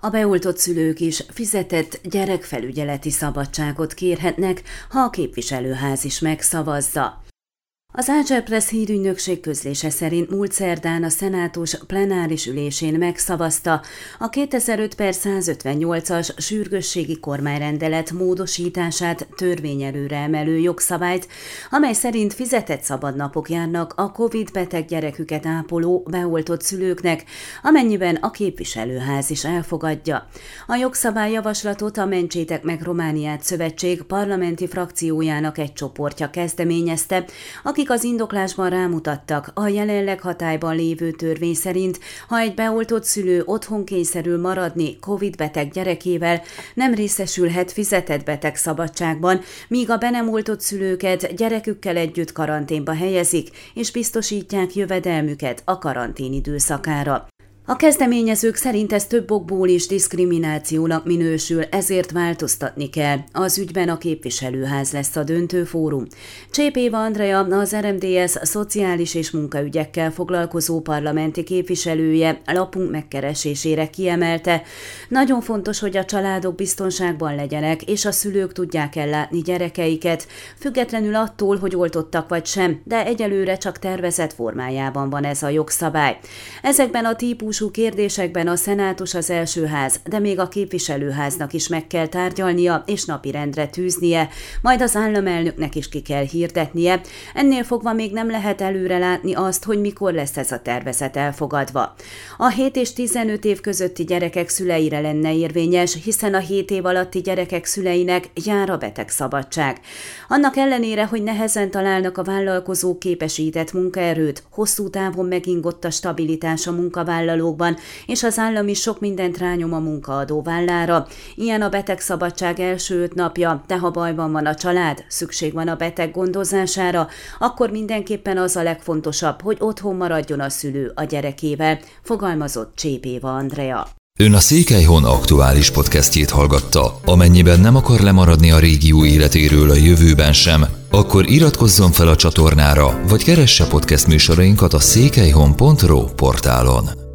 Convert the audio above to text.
A beoltott szülők is fizetett gyerekfelügyeleti szabadságot kérhetnek, ha a képviselőház is megszavazza. Az Ágyerpress hírügynökség közlése szerint múlt szerdán a szenátus plenáris ülésén megszavazta a 2005 per 158-as sürgősségi kormányrendelet módosítását törvényelőre emelő jogszabályt, amely szerint fizetett szabadnapok járnak a COVID beteg gyereküket ápoló beoltott szülőknek, amennyiben a képviselőház is elfogadja. A jogszabály javaslatot a Mentsétek meg Romániát Szövetség parlamenti frakciójának egy csoportja kezdeményezte, akik akik az indoklásban rámutattak, a jelenleg hatályban lévő törvény szerint, ha egy beoltott szülő otthon kényszerül maradni COVID-beteg gyerekével, nem részesülhet fizetett beteg szabadságban, míg a be nem oltott szülőket gyerekükkel együtt karanténba helyezik, és biztosítják jövedelmüket a karantén időszakára. A kezdeményezők szerint ez több okból is diszkriminációnak minősül, ezért változtatni kell. Az ügyben a képviselőház lesz a döntő fórum. Csépéva Andrea, az RMDS szociális és munkaügyekkel foglalkozó parlamenti képviselője lapunk megkeresésére kiemelte. Nagyon fontos, hogy a családok biztonságban legyenek, és a szülők tudják ellátni gyerekeiket, függetlenül attól, hogy oltottak vagy sem, de egyelőre csak tervezett formájában van ez a jogszabály. Ezekben a típus típusú kérdésekben a szenátus az első ház, de még a képviselőháznak is meg kell tárgyalnia és napirendre tűznie, majd az államelnöknek is ki kell hirdetnie. Ennél fogva még nem lehet előre látni azt, hogy mikor lesz ez a tervezet elfogadva. A 7 és 15 év közötti gyerekek szüleire lenne érvényes, hiszen a 7 év alatti gyerekek szüleinek jár a betegszabadság. Annak ellenére, hogy nehezen találnak a vállalkozók képesített munkaerőt, hosszú távon megingott a stabilitás a munkavállaló munkavállalókban, és az állam is sok mindent rányom a munkaadó vállára. Ilyen a betegszabadság első öt napja, de ha bajban van a család, szükség van a beteg gondozására, akkor mindenképpen az a legfontosabb, hogy otthon maradjon a szülő a gyerekével, fogalmazott Csépéva Andrea. Ön a Székelyhon aktuális podcastjét hallgatta. Amennyiben nem akar lemaradni a régió életéről a jövőben sem, akkor iratkozzon fel a csatornára, vagy keresse podcast műsorainkat a székelyhon.pro portálon.